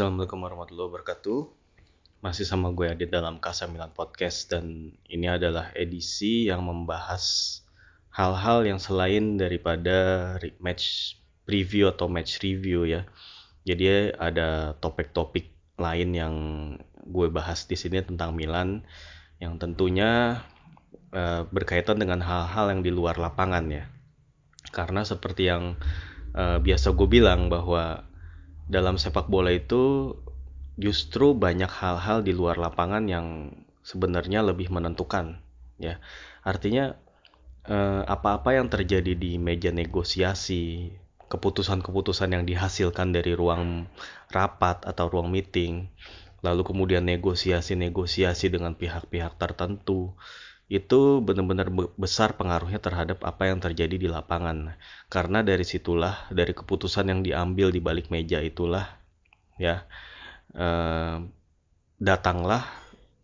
Assalamualaikum warahmatullahi wabarakatuh. Masih sama gue Adit dalam Kasa Milan Podcast dan ini adalah edisi yang membahas hal-hal yang selain daripada match preview atau match review ya. Jadi ada topik-topik lain yang gue bahas di sini tentang Milan yang tentunya uh, berkaitan dengan hal-hal yang di luar lapangan ya. Karena seperti yang uh, biasa gue bilang bahwa dalam sepak bola itu justru banyak hal-hal di luar lapangan yang sebenarnya lebih menentukan ya. Artinya eh, apa-apa yang terjadi di meja negosiasi keputusan-keputusan yang dihasilkan dari ruang rapat atau ruang meeting lalu kemudian negosiasi-negosiasi dengan pihak-pihak tertentu itu benar-benar besar pengaruhnya terhadap apa yang terjadi di lapangan. Karena dari situlah, dari keputusan yang diambil di balik meja itulah, ya, eh, datanglah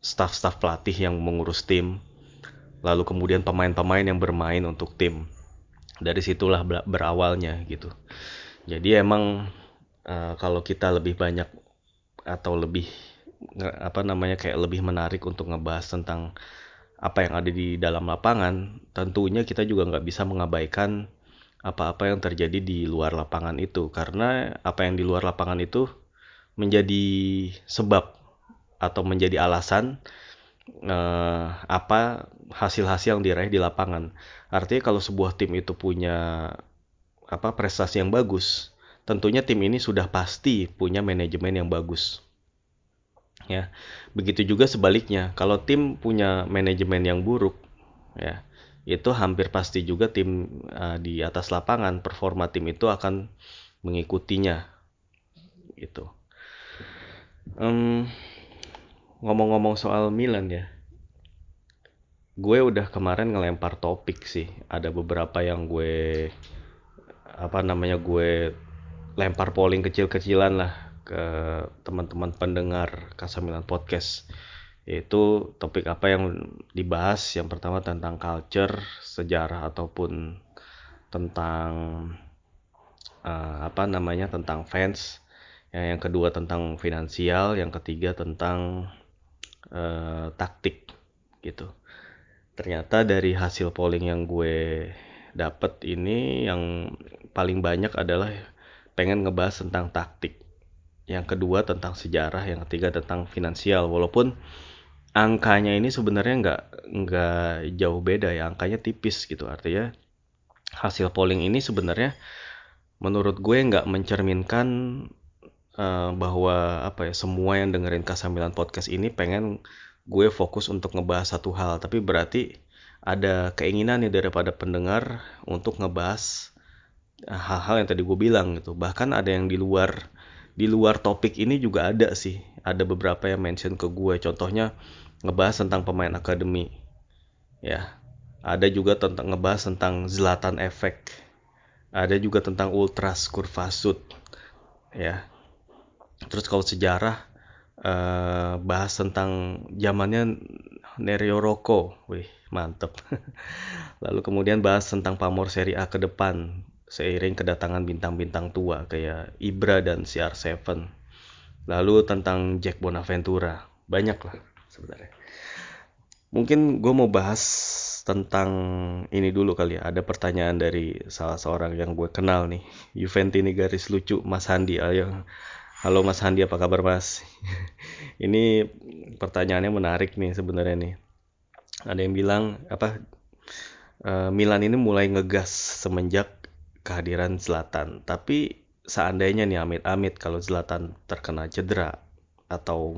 staff-staff pelatih yang mengurus tim, lalu kemudian pemain-pemain yang bermain untuk tim. Dari situlah berawalnya gitu. Jadi emang eh, kalau kita lebih banyak atau lebih apa namanya kayak lebih menarik untuk ngebahas tentang apa yang ada di dalam lapangan, tentunya kita juga nggak bisa mengabaikan apa-apa yang terjadi di luar lapangan itu karena apa yang di luar lapangan itu menjadi sebab atau menjadi alasan eh, apa hasil-hasil yang diraih di lapangan. Artinya kalau sebuah tim itu punya apa prestasi yang bagus, tentunya tim ini sudah pasti punya manajemen yang bagus ya. Begitu juga sebaliknya kalau tim punya manajemen yang buruk ya itu hampir pasti juga tim uh, di atas lapangan performa tim itu akan mengikutinya gitu. Um, ngomong-ngomong soal Milan ya gue udah kemarin ngelempar topik sih. Ada beberapa yang gue apa namanya gue lempar polling kecil-kecilan lah ke teman-teman pendengar Kasamilan Podcast yaitu topik apa yang dibahas? Yang pertama tentang culture sejarah ataupun tentang uh, apa namanya tentang fans. Yang, yang kedua tentang finansial yang ketiga tentang uh, taktik gitu. Ternyata dari hasil polling yang gue dapet ini yang paling banyak adalah pengen ngebahas tentang taktik yang kedua tentang sejarah, yang ketiga tentang finansial. Walaupun angkanya ini sebenarnya nggak nggak jauh beda ya, angkanya tipis gitu. Artinya hasil polling ini sebenarnya menurut gue nggak mencerminkan uh, bahwa apa ya semua yang dengerin Kasamilan podcast ini pengen gue fokus untuk ngebahas satu hal, tapi berarti ada keinginan nih daripada pendengar untuk ngebahas hal-hal yang tadi gue bilang gitu. Bahkan ada yang di luar di luar topik ini juga ada sih. Ada beberapa yang mention ke gue. Contohnya ngebahas tentang pemain akademi. Ya. Ada juga tentang ngebahas tentang Zlatan Effect ada juga tentang Ultras Kurvasut. Ya. Terus kalau sejarah eh, bahas tentang zamannya Nerio Rocco. Wih mantep. Lalu kemudian bahas tentang pamor seri A ke depan seiring kedatangan bintang-bintang tua kayak Ibra dan CR7. Lalu tentang Jack Bonaventura, banyak lah sebenarnya. Mungkin gue mau bahas tentang ini dulu kali ya. Ada pertanyaan dari salah seorang yang gue kenal nih, Juventini garis lucu, Mas Handi. Ayo, halo Mas Handi, apa kabar Mas? ini pertanyaannya menarik nih sebenarnya nih. Ada yang bilang apa? Eh, Milan ini mulai ngegas semenjak kehadiran Zlatan. Tapi seandainya nih amit-amit kalau Zlatan terkena cedera atau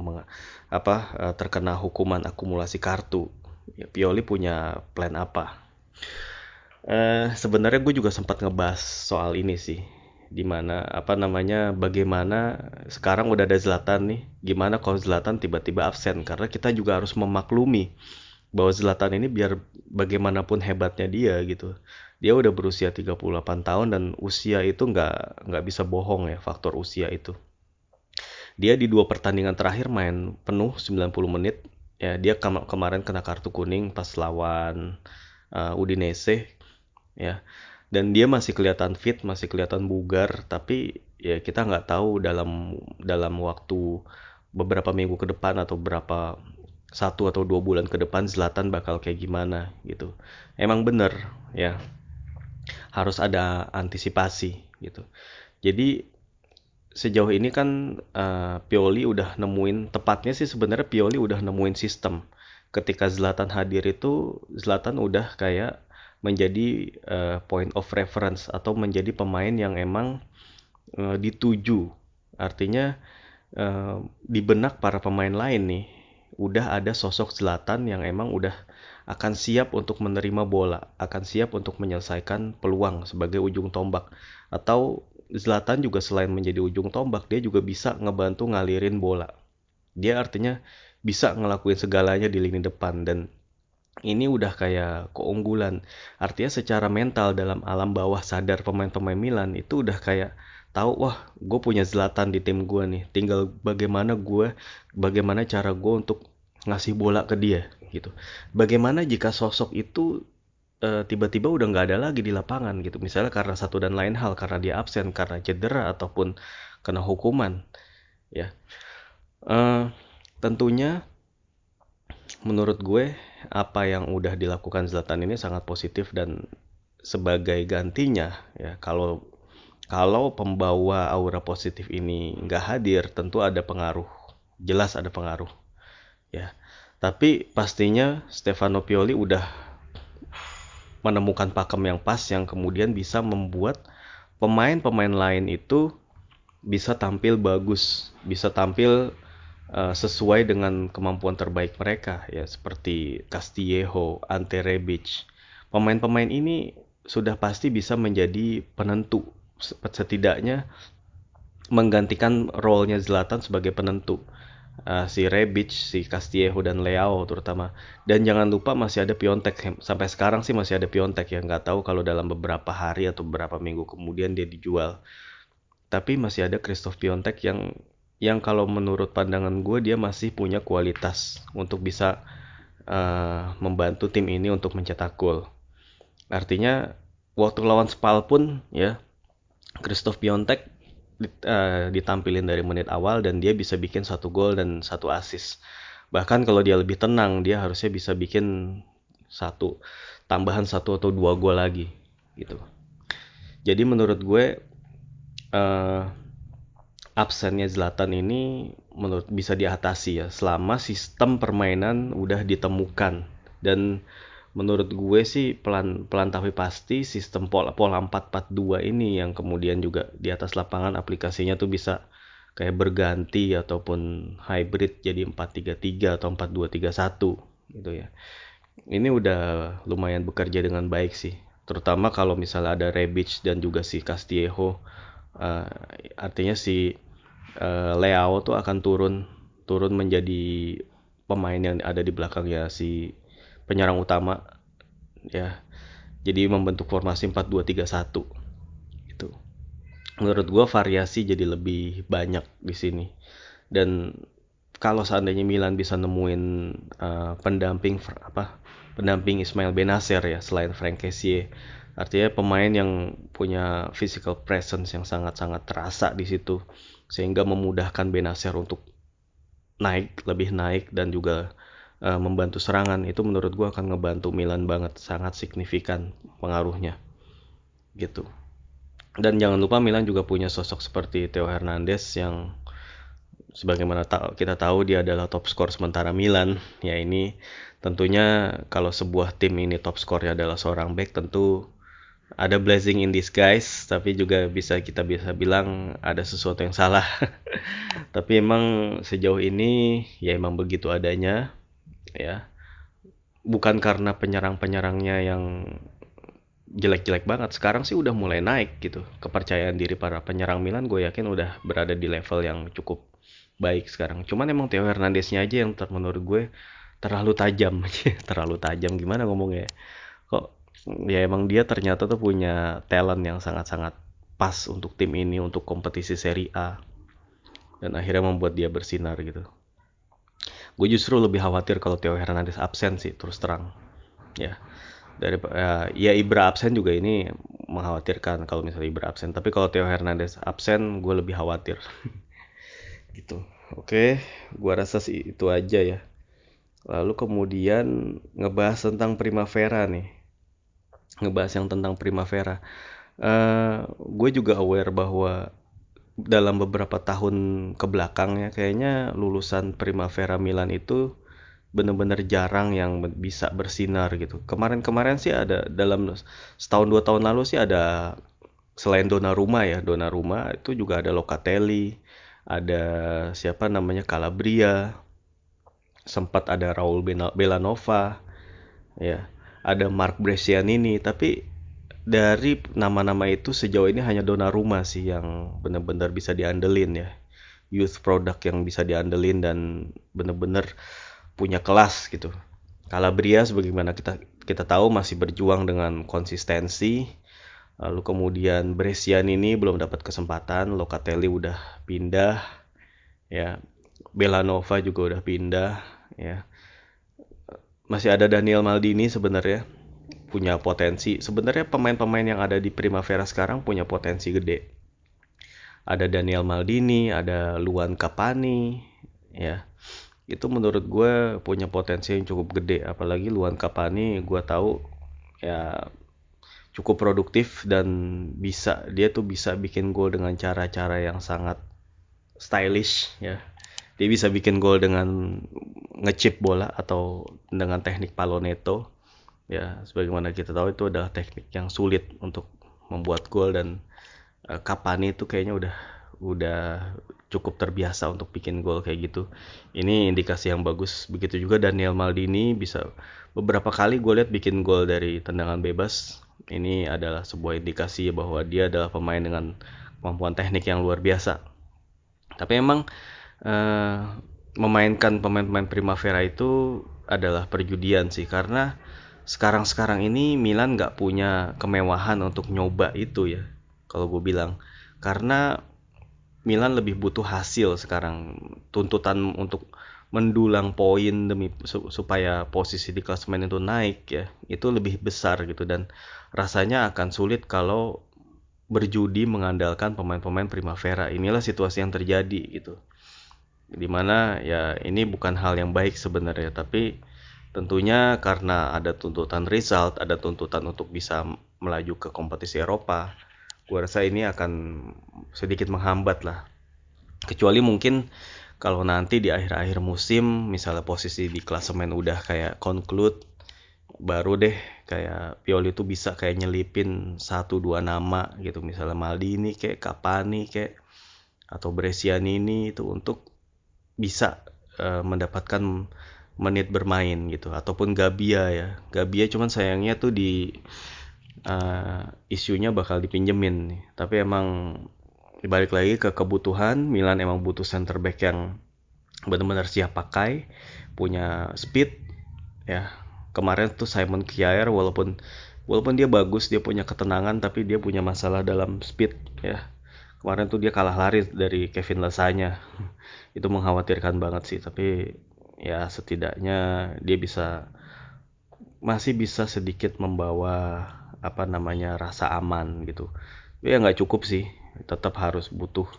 apa eh, terkena hukuman akumulasi kartu, ya Pioli punya plan apa? Uh, sebenarnya gue juga sempat ngebahas soal ini sih di mana apa namanya bagaimana sekarang udah ada Zlatan nih gimana kalau Zlatan tiba-tiba absen karena kita juga harus memaklumi bahwa Zlatan ini biar bagaimanapun hebatnya dia gitu dia udah berusia 38 tahun dan usia itu nggak nggak bisa bohong ya faktor usia itu. Dia di dua pertandingan terakhir main penuh 90 menit. Ya, dia kem kemarin kena kartu kuning pas lawan uh, Udinese ya. dan dia masih kelihatan fit masih kelihatan bugar tapi ya kita nggak tahu dalam dalam waktu beberapa minggu ke depan atau berapa satu atau dua bulan ke depan Zlatan bakal kayak gimana gitu. Emang bener ya harus ada antisipasi gitu. Jadi sejauh ini kan uh, Pioli udah nemuin tepatnya sih sebenarnya Pioli udah nemuin sistem. Ketika Zlatan hadir itu Zlatan udah kayak menjadi uh, point of reference atau menjadi pemain yang emang uh, dituju. Artinya uh, di benak para pemain lain nih udah ada sosok Zlatan yang emang udah akan siap untuk menerima bola, akan siap untuk menyelesaikan peluang sebagai ujung tombak. Atau Zlatan juga selain menjadi ujung tombak, dia juga bisa ngebantu ngalirin bola. Dia artinya bisa ngelakuin segalanya di lini depan dan ini udah kayak keunggulan. Artinya secara mental dalam alam bawah sadar pemain-pemain Milan itu udah kayak tahu wah gue punya Zlatan di tim gue nih. Tinggal bagaimana gue bagaimana cara gue untuk ngasih bola ke dia gitu. Bagaimana jika sosok itu eh, tiba-tiba udah nggak ada lagi di lapangan gitu. Misalnya karena satu dan lain hal karena dia absen karena cedera ataupun kena hukuman ya. Uh, tentunya menurut gue apa yang udah dilakukan Zlatan ini sangat positif dan sebagai gantinya ya kalau kalau pembawa aura positif ini nggak hadir, tentu ada pengaruh. Jelas ada pengaruh. Ya. Tapi pastinya Stefano Pioli udah menemukan pakem yang pas yang kemudian bisa membuat pemain-pemain lain itu bisa tampil bagus, bisa tampil uh, sesuai dengan kemampuan terbaik mereka ya seperti Castillejo, Ante Rebic. Pemain-pemain ini sudah pasti bisa menjadi penentu setidaknya menggantikan role-nya Zlatan sebagai penentu. Uh, si Rebic, si Castillejo dan Leao terutama. Dan jangan lupa masih ada Piontek. Sampai sekarang sih masih ada Piontek yang nggak tahu kalau dalam beberapa hari atau beberapa minggu kemudian dia dijual. Tapi masih ada Christoph Piontek yang yang kalau menurut pandangan gue dia masih punya kualitas untuk bisa uh, membantu tim ini untuk mencetak gol. Artinya waktu lawan Spal pun ya Christoph Piontek uh, ditampilin dari menit awal dan dia bisa bikin satu gol dan satu assist. Bahkan kalau dia lebih tenang, dia harusnya bisa bikin satu tambahan satu atau dua gol lagi gitu. Jadi menurut gue uh, absennya Zlatan ini menurut bisa diatasi ya selama sistem permainan udah ditemukan dan menurut gue sih pelan pelan tapi pasti sistem pola pola 442 ini yang kemudian juga di atas lapangan aplikasinya tuh bisa kayak berganti ataupun hybrid jadi 433 atau 4231 gitu ya. Ini udah lumayan bekerja dengan baik sih. Terutama kalau misalnya ada Rebic dan juga si Castillejo uh, artinya si uh, Leao tuh akan turun turun menjadi pemain yang ada di belakangnya si penyerang utama ya. Jadi membentuk formasi 4-2-3-1 itu menurut gue variasi jadi lebih banyak di sini. Dan kalau seandainya Milan bisa nemuin uh, pendamping apa pendamping Ismail Benacer ya selain Frank Kessie artinya pemain yang punya physical presence yang sangat-sangat terasa di situ sehingga memudahkan Benacer untuk naik lebih naik dan juga uh, membantu serangan itu menurut gue akan ngebantu Milan banget sangat signifikan pengaruhnya. Gitu. Dan jangan lupa Milan juga punya sosok seperti Theo Hernandez yang sebagaimana kita tahu dia adalah top skor sementara Milan. Ya ini tentunya kalau sebuah tim ini top skornya adalah seorang back tentu ada blessing in disguise tapi juga bisa kita bisa bilang ada sesuatu yang salah. Tapi emang sejauh ini ya emang begitu adanya ya. Bukan karena penyerang-penyerangnya yang jelek-jelek banget. Sekarang sih udah mulai naik gitu. Kepercayaan diri para penyerang Milan gue yakin udah berada di level yang cukup baik sekarang. Cuman emang Theo Hernandeznya aja yang menurut gue terlalu tajam terlalu tajam gimana ngomongnya? Kok ya emang dia ternyata tuh punya talent yang sangat-sangat pas untuk tim ini untuk kompetisi Serie A. Dan akhirnya membuat dia bersinar gitu gue justru lebih khawatir kalau Theo Hernandez absen sih terus terang. Ya. Dari uh, ya Ibra absen juga ini mengkhawatirkan kalau misalnya berabsen tapi kalau Theo Hernandez absen gue lebih khawatir. Gitu. Oke gue rasa sih itu aja ya. Lalu kemudian ngebahas tentang Primavera nih. Ngebahas yang tentang Primavera. Uh, gue juga aware bahwa dalam beberapa tahun ke belakang ya kayaknya lulusan Primavera Milan itu bener-bener jarang yang bisa bersinar gitu. Kemarin-kemarin sih ada dalam setahun dua tahun lalu sih ada selain Donnarumma ya, Donnarumma itu juga ada Locatelli, ada siapa namanya Calabria, sempat ada Raul Belanova, ya, ada Mark Brescianini, tapi dari nama-nama itu sejauh ini hanya Donnarumma sih yang benar-benar bisa diandelin ya. Youth product yang bisa diandelin dan benar-benar punya kelas gitu. Calabria sebagaimana kita kita tahu masih berjuang dengan konsistensi. Lalu kemudian Brescian ini belum dapat kesempatan, Locatelli udah pindah ya. Belanova juga udah pindah ya. Masih ada Daniel Maldini sebenarnya punya potensi. Sebenarnya pemain-pemain yang ada di Primavera sekarang punya potensi gede. Ada Daniel Maldini, ada Luan Capani, ya itu menurut gue punya potensi yang cukup gede apalagi Luan Kapani gue tahu ya cukup produktif dan bisa dia tuh bisa bikin gol dengan cara-cara yang sangat stylish ya dia bisa bikin gol dengan ngechip bola atau dengan teknik paloneto ya sebagaimana kita tahu itu adalah teknik yang sulit untuk membuat gol dan uh, Kapani itu kayaknya udah udah cukup terbiasa untuk bikin gol kayak gitu. Ini indikasi yang bagus. Begitu juga Daniel Maldini bisa beberapa kali gue lihat bikin gol dari tendangan bebas. Ini adalah sebuah indikasi bahwa dia adalah pemain dengan kemampuan teknik yang luar biasa. Tapi emang uh, memainkan pemain-pemain Primavera itu adalah perjudian sih karena sekarang-sekarang ini Milan nggak punya kemewahan untuk nyoba itu ya kalau gue bilang. Karena Milan lebih butuh hasil sekarang tuntutan untuk mendulang poin demi supaya posisi di klasemen itu naik ya itu lebih besar gitu. Dan rasanya akan sulit kalau berjudi mengandalkan pemain-pemain Primavera. Inilah situasi yang terjadi gitu. Di mana ya ini bukan hal yang baik sebenarnya tapi tentunya karena ada tuntutan result ada tuntutan untuk bisa melaju ke kompetisi Eropa gue rasa ini akan sedikit menghambat lah. Kecuali mungkin kalau nanti di akhir-akhir musim misalnya posisi di klasemen udah kayak conclude baru deh kayak Pioli tuh bisa kayak nyelipin satu dua nama gitu. Misalnya Maldini kayak Kapani kayak atau Brescianini itu untuk bisa uh, mendapatkan menit bermain gitu ataupun Gabia ya Gabia cuman sayangnya tuh di uh, isunya bakal dipinjemin nih. Tapi emang balik lagi ke kebutuhan, Milan emang butuh center back yang benar-benar siap pakai, punya speed ya. Kemarin tuh Simon Kjaer walaupun walaupun dia bagus, dia punya ketenangan tapi dia punya masalah dalam speed ya. Kemarin tuh dia kalah lari dari Kevin Lasanya. Itu mengkhawatirkan banget sih, tapi ya setidaknya dia bisa masih bisa sedikit membawa apa namanya rasa aman gitu. Ya nggak cukup sih. Tetap harus butuh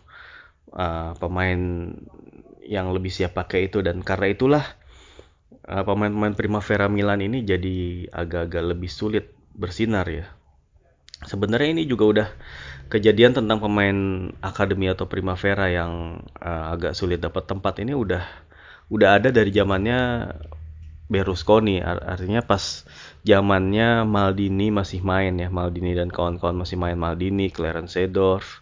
uh, pemain yang lebih siap pakai itu. Dan karena itulah uh, pemain-pemain Primavera Milan ini jadi agak-agak lebih sulit bersinar ya. Sebenarnya ini juga udah kejadian tentang pemain akademi atau Primavera yang uh, agak sulit dapat tempat. Ini udah udah ada dari zamannya Berlusconi. Artinya pas zamannya Maldini masih main ya. Maldini dan kawan-kawan masih main. Maldini Clarence Seedorf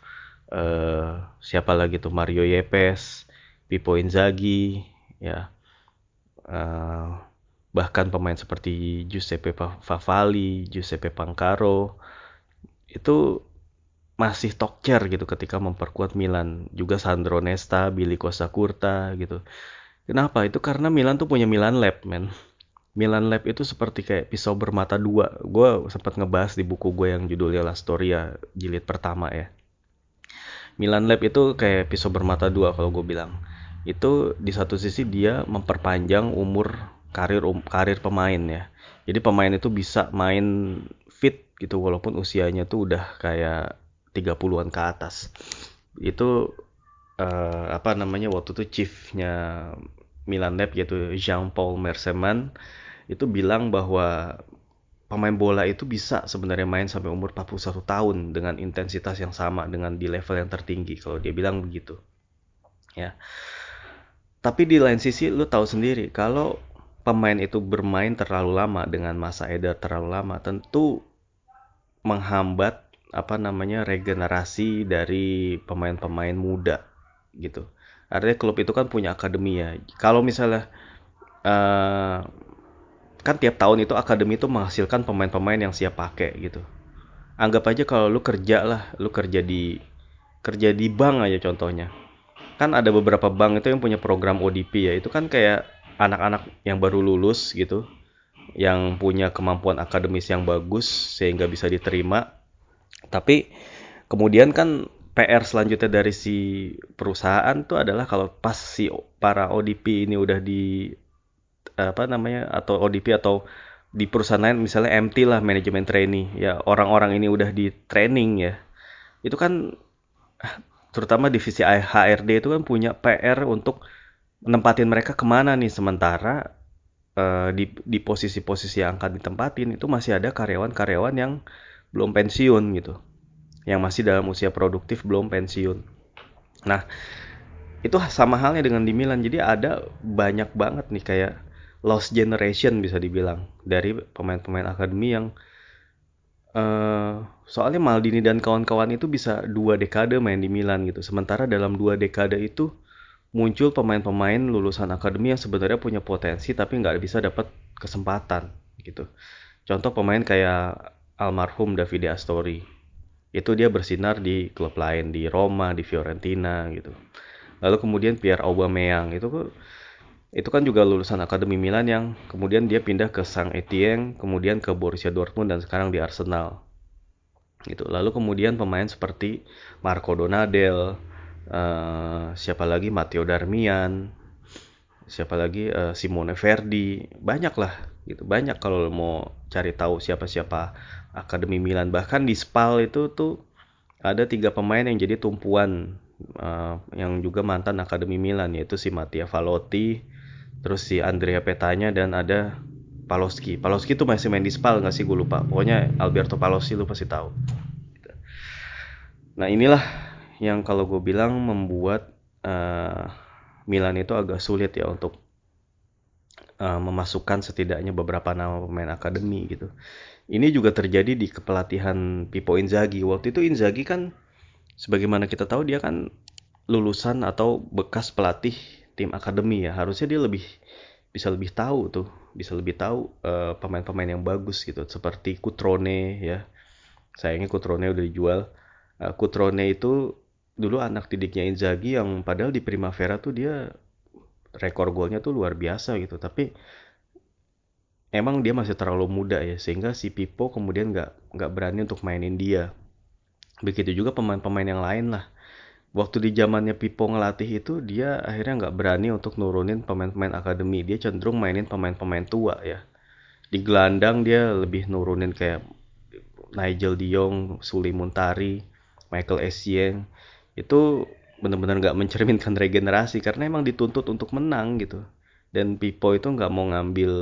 uh, siapa lagi tuh? Mario Yepes Pippo Inzaghi ya. Uh, bahkan pemain seperti Giuseppe Favali Giuseppe Pancaro itu masih tokcer gitu ketika memperkuat Milan. Juga Sandro Nesta Billy Costa Curta gitu Kenapa? Itu karena Milan tuh punya Milan Lab, men. Milan Lab itu seperti kayak pisau bermata dua. Gue sempat ngebahas di buku gue yang judulnya La Storia, jilid pertama ya. Milan Lab itu kayak pisau bermata dua kalau gue bilang. Itu di satu sisi dia memperpanjang umur karir um, karir pemain ya. Jadi pemain itu bisa main fit gitu walaupun usianya tuh udah kayak 30-an ke atas. Itu uh, apa namanya waktu itu chiefnya Milan Lab yaitu Jean-Paul Merseman itu bilang bahwa pemain bola itu bisa sebenarnya main sampai umur 41 tahun dengan intensitas yang sama dengan di level yang tertinggi kalau dia bilang begitu. Ya. Tapi di lain sisi lu tahu sendiri kalau pemain itu bermain terlalu lama dengan masa edar terlalu lama tentu menghambat apa namanya regenerasi dari pemain-pemain muda gitu. Artinya klub itu kan punya akademi ya. Kalau misalnya uh, kan tiap tahun itu akademi itu menghasilkan pemain-pemain yang siap pakai gitu. Anggap aja kalau lu kerja lah lu kerja di kerja di bank aja contohnya. Kan ada beberapa bank itu yang punya program ODP ya. Itu kan kayak anak-anak yang baru lulus gitu yang punya kemampuan akademis yang bagus sehingga bisa diterima. Tapi kemudian kan PR selanjutnya dari si perusahaan tuh adalah kalau pas si para ODP ini udah di apa namanya atau ODP atau di perusahaan lain misalnya MT lah manajemen trainee ya orang-orang ini udah di training ya itu kan terutama divisi HRD itu kan punya PR untuk nempatin mereka ke mana nih sementara uh, di di posisi-posisi yang akan ditempatin itu masih ada karyawan-karyawan yang belum pensiun gitu yang masih dalam usia produktif belum pensiun nah itu sama halnya dengan di Milan jadi ada banyak banget nih kayak lost generation bisa dibilang dari pemain-pemain akademi yang uh, soalnya Maldini dan kawan-kawan itu bisa dua dekade main di Milan gitu. Sementara dalam dua dekade itu muncul pemain-pemain lulusan akademi yang sebenarnya punya potensi tapi nggak bisa dapat kesempatan gitu. Contoh pemain kayak almarhum Davide Astori. Itu dia bersinar di klub lain di Roma, di Fiorentina gitu. Lalu kemudian Pierre Aubameyang itu itu kan juga lulusan Akademi Milan yang kemudian dia pindah ke Sang Etienne, kemudian ke Borussia Dortmund dan sekarang di Arsenal. Gitu. Lalu kemudian pemain seperti Marco Donadel, uh, siapa lagi Matteo Darmian, siapa lagi uh, Simone Verdi, banyak lah gitu. Banyak kalau mau cari tahu siapa-siapa Akademi Milan. Bahkan di Spal itu tuh ada tiga pemain yang jadi tumpuan uh, yang juga mantan Akademi Milan yaitu si Mattia Valotti, terus si Andrea Petanya dan ada Paloski. Paloski itu masih main di Spal nggak sih gue lupa. Pokoknya Alberto Paloski lu pasti tahu. Nah inilah yang kalau gue bilang membuat uh, Milan itu agak sulit ya untuk uh, memasukkan setidaknya beberapa nama pemain akademi gitu. Ini juga terjadi di kepelatihan Pippo Inzaghi. Waktu itu Inzaghi kan sebagaimana kita tahu dia kan lulusan atau bekas pelatih tim akademi ya harusnya dia lebih bisa lebih tahu tuh bisa lebih tahu eh, pemain-pemain yang bagus gitu seperti Kutrone ya sayangnya Kutrone udah dijual uh, Kutrone itu dulu anak didiknya Inzaghi yang padahal di Primavera tuh dia rekor golnya tuh luar biasa gitu. Tapi emang dia masih terlalu muda ya sehingga si Pipo kemudian nggak nggak berani untuk mainin dia. Begitu juga pemain-pemain yang lain lah. Waktu di zamannya Pipo ngelatih itu dia akhirnya nggak berani untuk nurunin pemain-pemain akademi. Dia cenderung mainin pemain-pemain tua ya. Di gelandang dia lebih nurunin kayak Nigel Diong, Suli Muntari, Michael Essien. Itu benar-benar nggak mencerminkan regenerasi karena emang dituntut untuk menang gitu. Dan Pipo itu nggak mau ngambil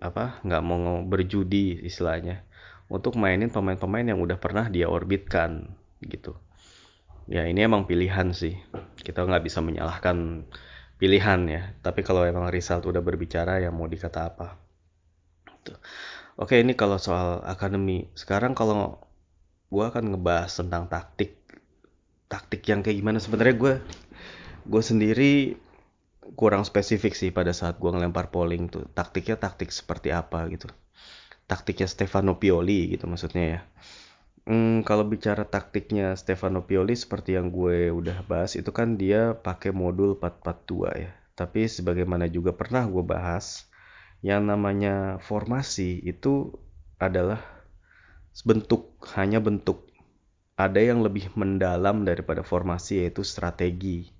apa nggak mau berjudi istilahnya untuk mainin pemain-pemain yang udah pernah dia orbitkan gitu. Ya ini emang pilihan sih. Kita nggak bisa menyalahkan pilihan ya. Tapi kalau emang Rizal udah berbicara ya mau dikata apa? Tuh. oke ini kalau soal akademi. Sekarang kalau gue akan ngebahas tentang taktik taktik yang kayak gimana sebenarnya gue gue sendiri kurang spesifik sih pada saat gue ngelempar polling tuh taktiknya taktik seperti apa gitu taktiknya Stefano Pioli gitu maksudnya ya Hmm, kalau bicara taktiknya Stefano Pioli seperti yang gue udah bahas itu kan dia pakai modul 442 ya. Tapi sebagaimana juga pernah gue bahas, yang namanya formasi itu adalah bentuk, hanya bentuk. Ada yang lebih mendalam daripada formasi yaitu strategi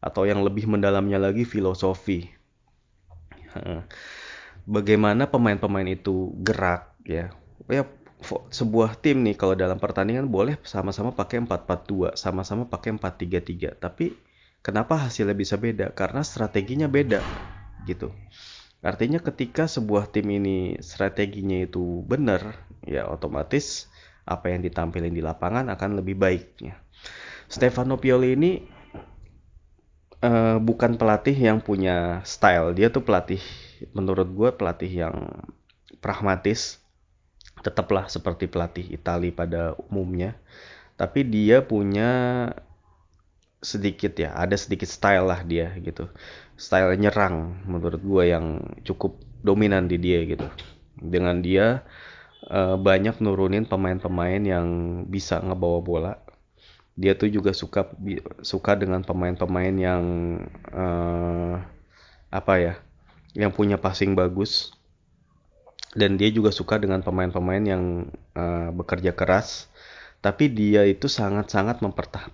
atau yang lebih mendalamnya lagi filosofi. Bagaimana pemain-pemain itu gerak ya. Ya sebuah tim nih kalau dalam pertandingan boleh sama-sama pakai 4-4-2, sama-sama pakai 4-3-3. Tapi kenapa hasilnya bisa beda? Karena strateginya beda gitu. Artinya ketika sebuah tim ini strateginya itu benar, ya otomatis apa yang ditampilkan di lapangan akan lebih baik. Ya. Stefano Pioli ini uh, bukan pelatih yang punya style, dia tuh pelatih menurut gue pelatih yang pragmatis, tetaplah seperti pelatih Italia pada umumnya, tapi dia punya sedikit ya, ada sedikit style lah dia gitu style nyerang menurut gue yang cukup dominan di dia gitu dengan dia uh, banyak nurunin pemain-pemain yang bisa ngebawa bola. Dia tuh juga suka suka dengan pemain-pemain yang uh, apa ya yang punya passing bagus. Dan dia juga suka dengan pemain-pemain yang uh, bekerja keras. Tapi dia itu sangat-sangat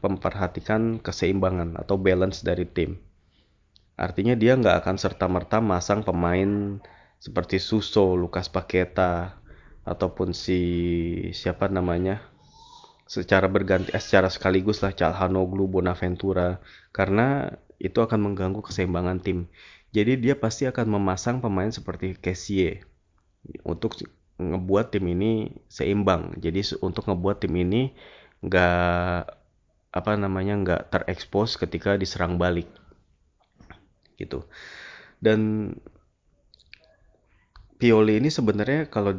memperhatikan keseimbangan atau balance dari tim. Artinya dia nggak akan serta-merta masang pemain seperti Suso, Lukas Paketa, ataupun si siapa namanya secara berganti eh, secara sekaligus lah Calhanoglu, Bonaventura karena itu akan mengganggu keseimbangan tim. Jadi dia pasti akan memasang pemain seperti Kessie untuk ngebuat tim ini seimbang. Jadi untuk ngebuat tim ini nggak apa namanya nggak terekspos ketika diserang balik gitu. Dan Pioli ini sebenarnya kalau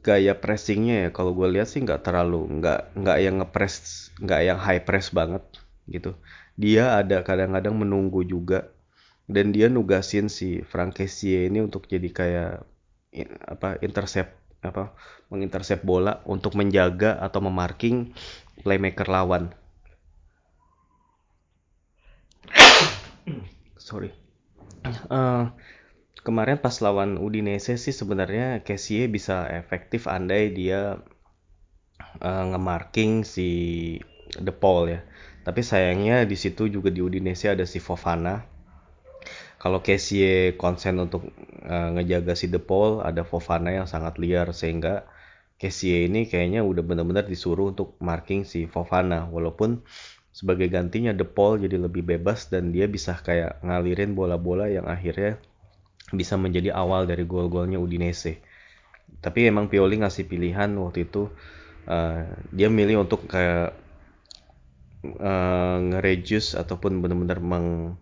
gaya pressingnya ya. Kalau gue lihat sih nggak terlalu nggak nggak yang ngepres nggak yang high press banget gitu. Dia ada kadang-kadang menunggu juga. Dan dia nugasin si Frankesie ini untuk jadi kayak apa intercept apa mengintercept bola untuk menjaga atau memarking playmaker lawan. Sorry. Uh, kemarin pas lawan Udinese sih sebenarnya Kessie bisa efektif andai dia uh, nge-marking si De Paul ya. Tapi sayangnya di situ juga di Udinese ada si Fofana. Kalau Kessie konsen untuk uh, ngejaga si De Paul, ada Fofana yang sangat liar sehingga Kessie ini kayaknya udah benar-benar disuruh untuk marking si Fofana walaupun sebagai gantinya De Paul jadi lebih bebas dan dia bisa kayak ngalirin bola-bola yang akhirnya bisa menjadi awal dari gol-golnya Udinese. Tapi emang Pioli ngasih pilihan waktu itu uh, dia milih untuk kayak uh, nge ataupun benar-benar meng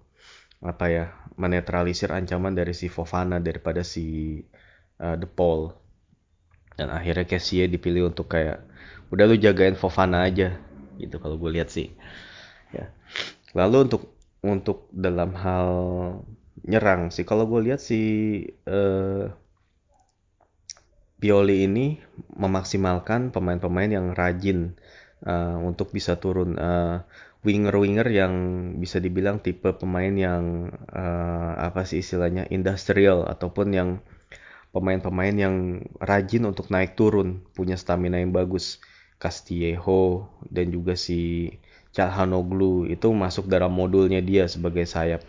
apa ya menetralisir ancaman dari si Fofana daripada si uh, De Paul. Dan akhirnya Kessie dipilih untuk kayak udah lu jagain Fofana aja gitu kalau gue lihat sih. Ya. Lalu untuk untuk dalam hal nyerang sih kalau gue lihat si uh, Pioli ini memaksimalkan pemain-pemain yang rajin uh, untuk bisa turun uh, winger-winger yang bisa dibilang tipe pemain yang uh, apa sih istilahnya industrial ataupun yang pemain-pemain yang rajin untuk naik turun punya stamina yang bagus Castillejo dan juga si Calhanoglu itu masuk dalam modulnya dia sebagai sayap.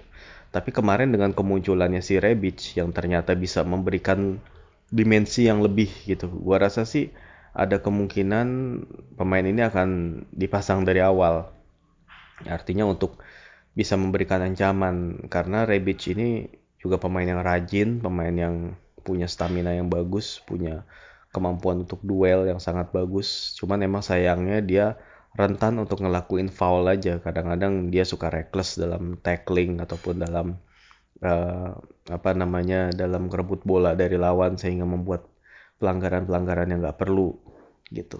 Tapi kemarin dengan kemunculannya si Rebic yang ternyata bisa memberikan dimensi yang lebih gitu. Gua rasa sih ada kemungkinan pemain ini akan dipasang dari awal. Artinya untuk bisa memberikan ancaman karena Rebic ini juga pemain yang rajin, pemain yang punya stamina yang bagus, punya kemampuan untuk duel yang sangat bagus. Cuman emang sayangnya dia rentan untuk ngelakuin foul aja. Kadang-kadang dia suka reckless dalam tackling ataupun dalam uh, apa namanya dalam merebut bola dari lawan sehingga membuat pelanggaran-pelanggaran yang nggak perlu gitu.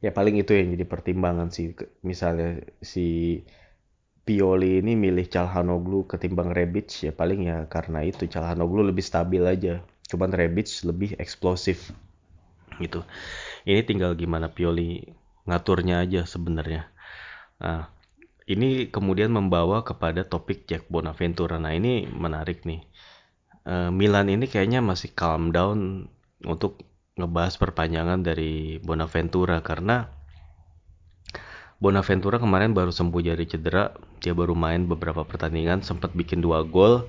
Ya paling itu yang jadi pertimbangan sih. Misalnya si Pioli ini milih Calhanoglu ketimbang Rebic ya paling ya karena itu Calhanoglu lebih stabil aja. Cuman Rebic lebih eksplosif gitu. Ini tinggal gimana Pioli ngaturnya aja sebenarnya. Nah, ini kemudian membawa kepada topik Jack Bonaventura. Nah, ini menarik nih. Uh, Milan ini kayaknya masih calm down untuk ngebahas perpanjangan dari Bonaventura karena Bonaventura kemarin baru sembuh dari cedera, dia baru main beberapa pertandingan, sempat bikin dua gol,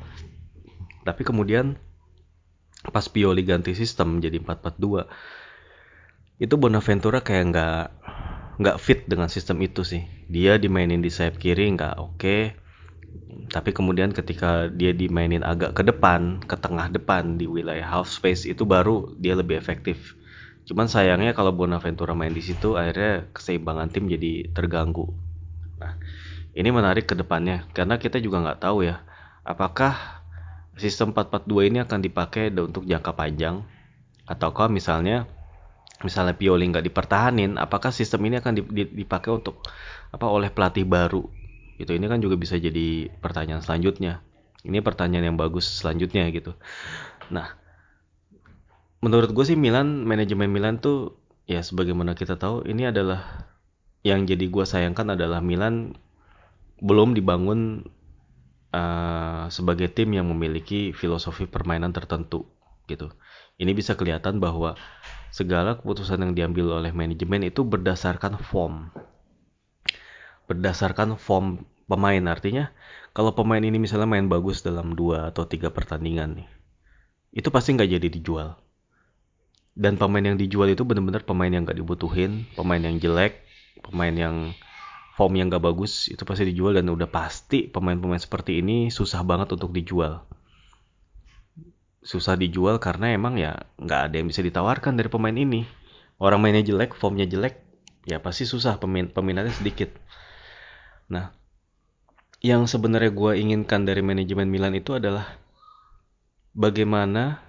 tapi kemudian pas Pioli ganti sistem jadi 4-4-2 itu Bonaventura kayak nggak nggak fit dengan sistem itu sih. Dia dimainin di sayap kiri nggak oke. Okay. tapi kemudian ketika dia dimainin agak ke depan ke tengah depan di wilayah half space itu baru dia lebih efektif. Cuman sayangnya kalau Bonaventura main di situ akhirnya keseimbangan tim jadi terganggu. Nah ini menarik ke depannya karena kita juga nggak tahu ya apakah sistem 442 ini akan dipakai untuk jangka panjang ataukah misalnya misalnya Pioli nggak dipertahanin, apakah sistem ini akan dipakai untuk apa oleh pelatih baru? Gitu. Ini kan juga bisa jadi pertanyaan selanjutnya. Ini pertanyaan yang bagus selanjutnya gitu. Nah, menurut gue sih Milan, manajemen Milan tuh ya sebagaimana kita tahu ini adalah yang jadi gue sayangkan adalah Milan belum dibangun uh, sebagai tim yang memiliki filosofi permainan tertentu gitu. Ini bisa kelihatan bahwa segala keputusan yang diambil oleh manajemen itu berdasarkan form. Berdasarkan form pemain artinya kalau pemain ini misalnya main bagus dalam dua atau tiga pertandingan nih, itu pasti nggak jadi dijual. Dan pemain yang dijual itu benar-benar pemain yang nggak dibutuhin, pemain yang jelek, pemain yang form yang nggak bagus itu pasti dijual dan udah pasti pemain-pemain seperti ini susah banget untuk dijual susah dijual karena emang ya nggak ada yang bisa ditawarkan dari pemain ini. Orang mainnya jelek, formnya jelek, ya pasti susah pemin peminatnya sedikit. Nah, yang sebenarnya gue inginkan dari manajemen Milan itu adalah bagaimana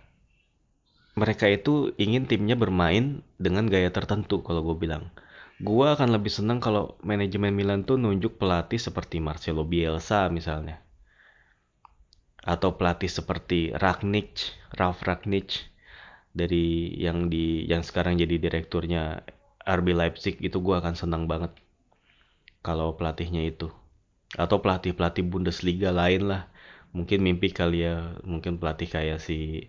mereka itu ingin timnya bermain dengan gaya tertentu kalau gue bilang. Gue akan lebih senang kalau manajemen Milan tuh nunjuk pelatih seperti Marcelo Bielsa misalnya atau pelatih seperti Ragnic, Ralf Ragnic dari yang di yang sekarang jadi direkturnya RB Leipzig itu gue akan senang banget kalau pelatihnya itu. Atau pelatih pelatih Bundesliga lain lah. Mungkin mimpi kali ya mungkin pelatih kayak si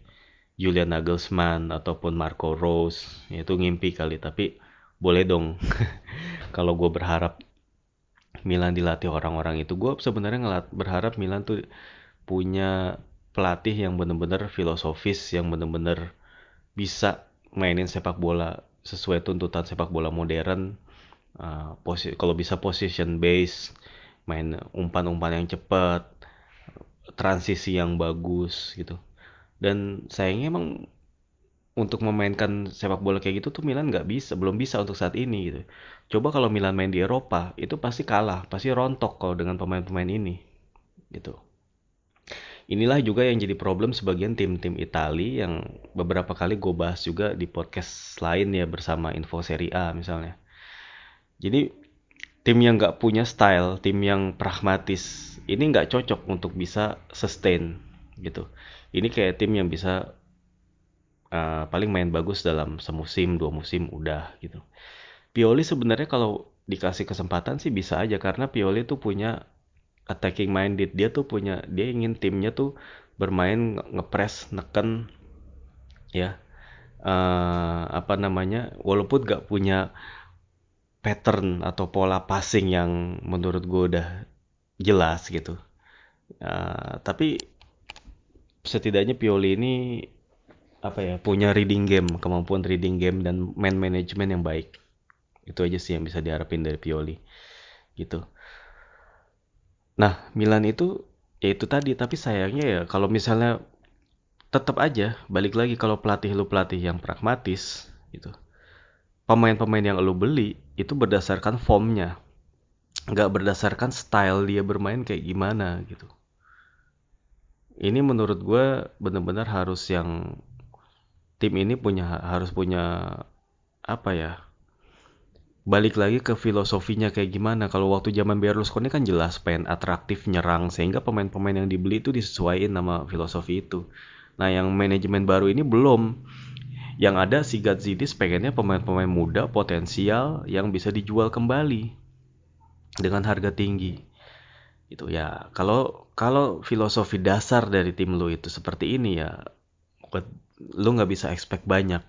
Julian Nagelsmann ataupun Marco Rose itu ngimpi kali. Tapi boleh dong kalau gue berharap Milan dilatih orang-orang itu. Gue sebenarnya berharap Milan tuh punya pelatih yang benar-benar filosofis yang benar-benar bisa mainin sepak bola sesuai tuntutan sepak bola modern uh, posi kalau bisa position base main umpan-umpan yang cepat transisi yang bagus gitu. Dan sayangnya emang untuk memainkan sepak bola kayak gitu tuh Milan nggak bisa belum bisa untuk saat ini gitu. Coba kalau Milan main di Eropa itu pasti kalah pasti rontok kalau dengan pemain-pemain ini gitu inilah juga yang jadi problem sebagian tim-tim Itali yang beberapa kali gue bahas juga di podcast lain ya bersama Info Serie A misalnya. Jadi tim yang nggak punya style, tim yang pragmatis, ini nggak cocok untuk bisa sustain gitu. Ini kayak tim yang bisa uh, paling main bagus dalam semusim, dua musim udah gitu. Pioli sebenarnya kalau dikasih kesempatan sih bisa aja karena Pioli tuh punya attacking minded. Dia tuh punya dia ingin timnya tuh bermain ngepres neken ya. Uh, apa namanya walaupun gak punya pattern atau pola passing yang menurut gue udah jelas gitu. Uh, tapi setidaknya Pioli ini apa ya punya reading game kemampuan reading game dan man management yang baik. Itu aja sih yang bisa diharapin dari Pioli gitu Nah, Milan itu ya itu tadi, tapi sayangnya ya kalau misalnya tetap aja balik lagi kalau pelatih lu pelatih yang pragmatis gitu. Pemain-pemain yang lu beli itu berdasarkan formnya, nggak berdasarkan style dia bermain kayak gimana gitu. Ini menurut gue bener-bener harus yang tim ini punya harus punya apa ya balik lagi ke filosofinya kayak gimana. Kalau waktu zaman Berlusconi kan jelas pengen atraktif nyerang sehingga pemain-pemain yang dibeli itu disesuaikan nama filosofi itu. Nah, yang manajemen baru ini belum. Yang ada si Gazidis pengennya pemain-pemain muda potensial yang bisa dijual kembali dengan harga tinggi. Itu ya. Kalau kalau filosofi dasar dari tim lu itu seperti ini ya lu nggak bisa expect banyak.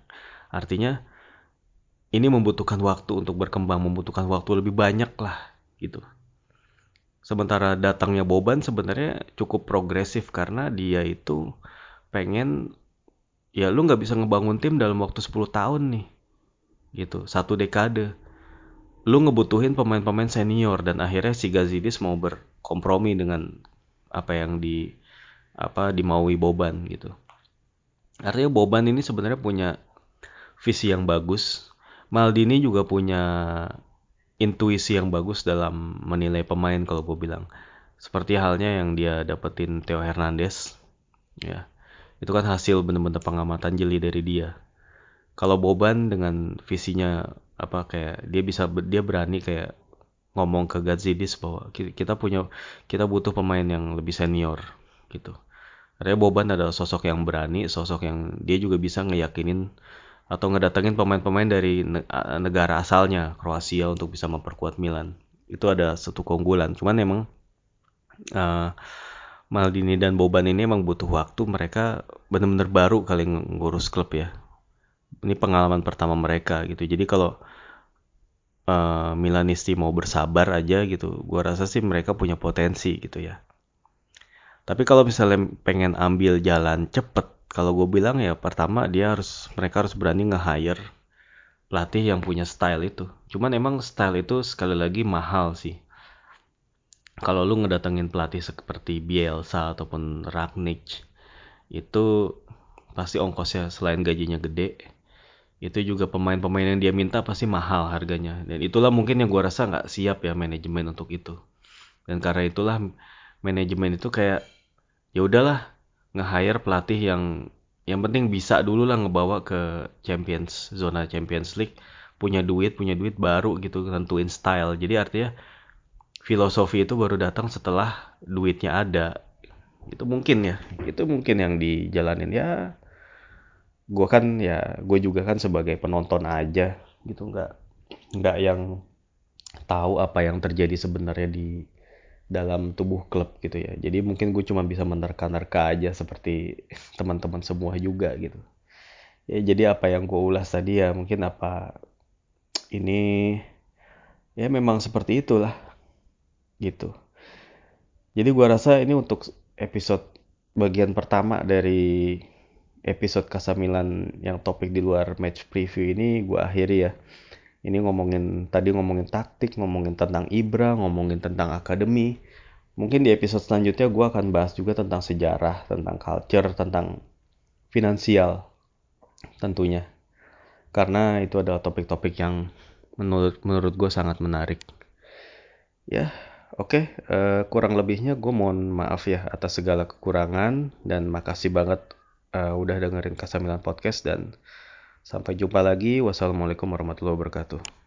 Artinya ini membutuhkan waktu untuk berkembang, membutuhkan waktu lebih banyak lah gitu. Sementara datangnya Boban sebenarnya cukup progresif karena dia itu pengen ya lu nggak bisa ngebangun tim dalam waktu 10 tahun nih gitu. Satu dekade. Lu ngebutuhin pemain-pemain senior dan akhirnya si Gazidis mau berkompromi dengan apa yang di apa dimaui Boban gitu. Artinya Boban ini sebenarnya punya visi yang bagus Maldini juga punya intuisi yang bagus dalam menilai pemain kalau gue bilang. Seperti halnya yang dia dapetin Theo Hernandez ya. Itu kan hasil bener-bener pengamatan jeli dari dia. Kalau Boban dengan visinya apa kayak dia bisa dia berani kayak ngomong ke Gazidis bahwa kita punya kita butuh pemain yang lebih senior gitu. Artinya Boban adalah sosok yang berani, sosok yang dia juga bisa ngeyakinin atau ngedatengin pemain-pemain dari negara asalnya Kroasia untuk bisa memperkuat Milan. Itu ada satu keunggulan. Cuman emang uh, Maldini dan Boban ini emang butuh waktu. Mereka benar-benar baru kali ngurus klub ya ini pengalaman pertama mereka gitu jadi kalau uh, Milanisti mau bersabar aja gitu gua rasa sih mereka punya potensi gitu ya tapi kalau misalnya pengen ambil jalan cepet kalau gue bilang ya pertama dia harus mereka harus berani nge-hire pelatih yang punya style itu. Cuman emang style itu sekali lagi mahal sih. Kalau lu ngedatengin pelatih seperti Bielsa ataupun Ragnick itu pasti ongkosnya selain gajinya gede itu juga pemain-pemain yang dia minta pasti mahal harganya. Dan itulah mungkin yang gue rasa nggak siap ya manajemen untuk itu. Dan karena itulah manajemen itu kayak ya udahlah nge-hire pelatih yang yang penting bisa dulu lah ngebawa ke Champions zona Champions League. Punya duit punya duit baru gitu tentuin style. Jadi artinya filosofi itu baru datang setelah duitnya ada. Itu mungkin ya itu mungkin yang dijalanin. Ya gue kan ya gue juga kan sebagai penonton aja gitu. Nggak nggak yang tahu apa yang terjadi sebenarnya di dalam tubuh klub gitu ya. Jadi mungkin gue cuma bisa menerka-nerka aja seperti teman-teman semua juga gitu. Ya jadi apa yang gue ulas tadi ya mungkin apa ini ya memang seperti itulah gitu. Jadi gue rasa ini untuk episode bagian pertama dari episode Kasamilan yang topik di luar match preview ini gue akhiri ya. Ini ngomongin tadi ngomongin taktik, ngomongin tentang Ibra, ngomongin tentang akademi. Mungkin di episode selanjutnya gue akan bahas juga tentang sejarah, tentang culture, tentang finansial tentunya. Karena itu adalah topik-topik yang menurut menurut gue sangat menarik. Ya, oke. Okay, uh, eh, kurang lebihnya gue mohon maaf ya atas segala kekurangan dan makasih banget uh, udah dengerin Kasamilan Podcast dan sampai jumpa lagi. Wassalamualaikum warahmatullahi wabarakatuh.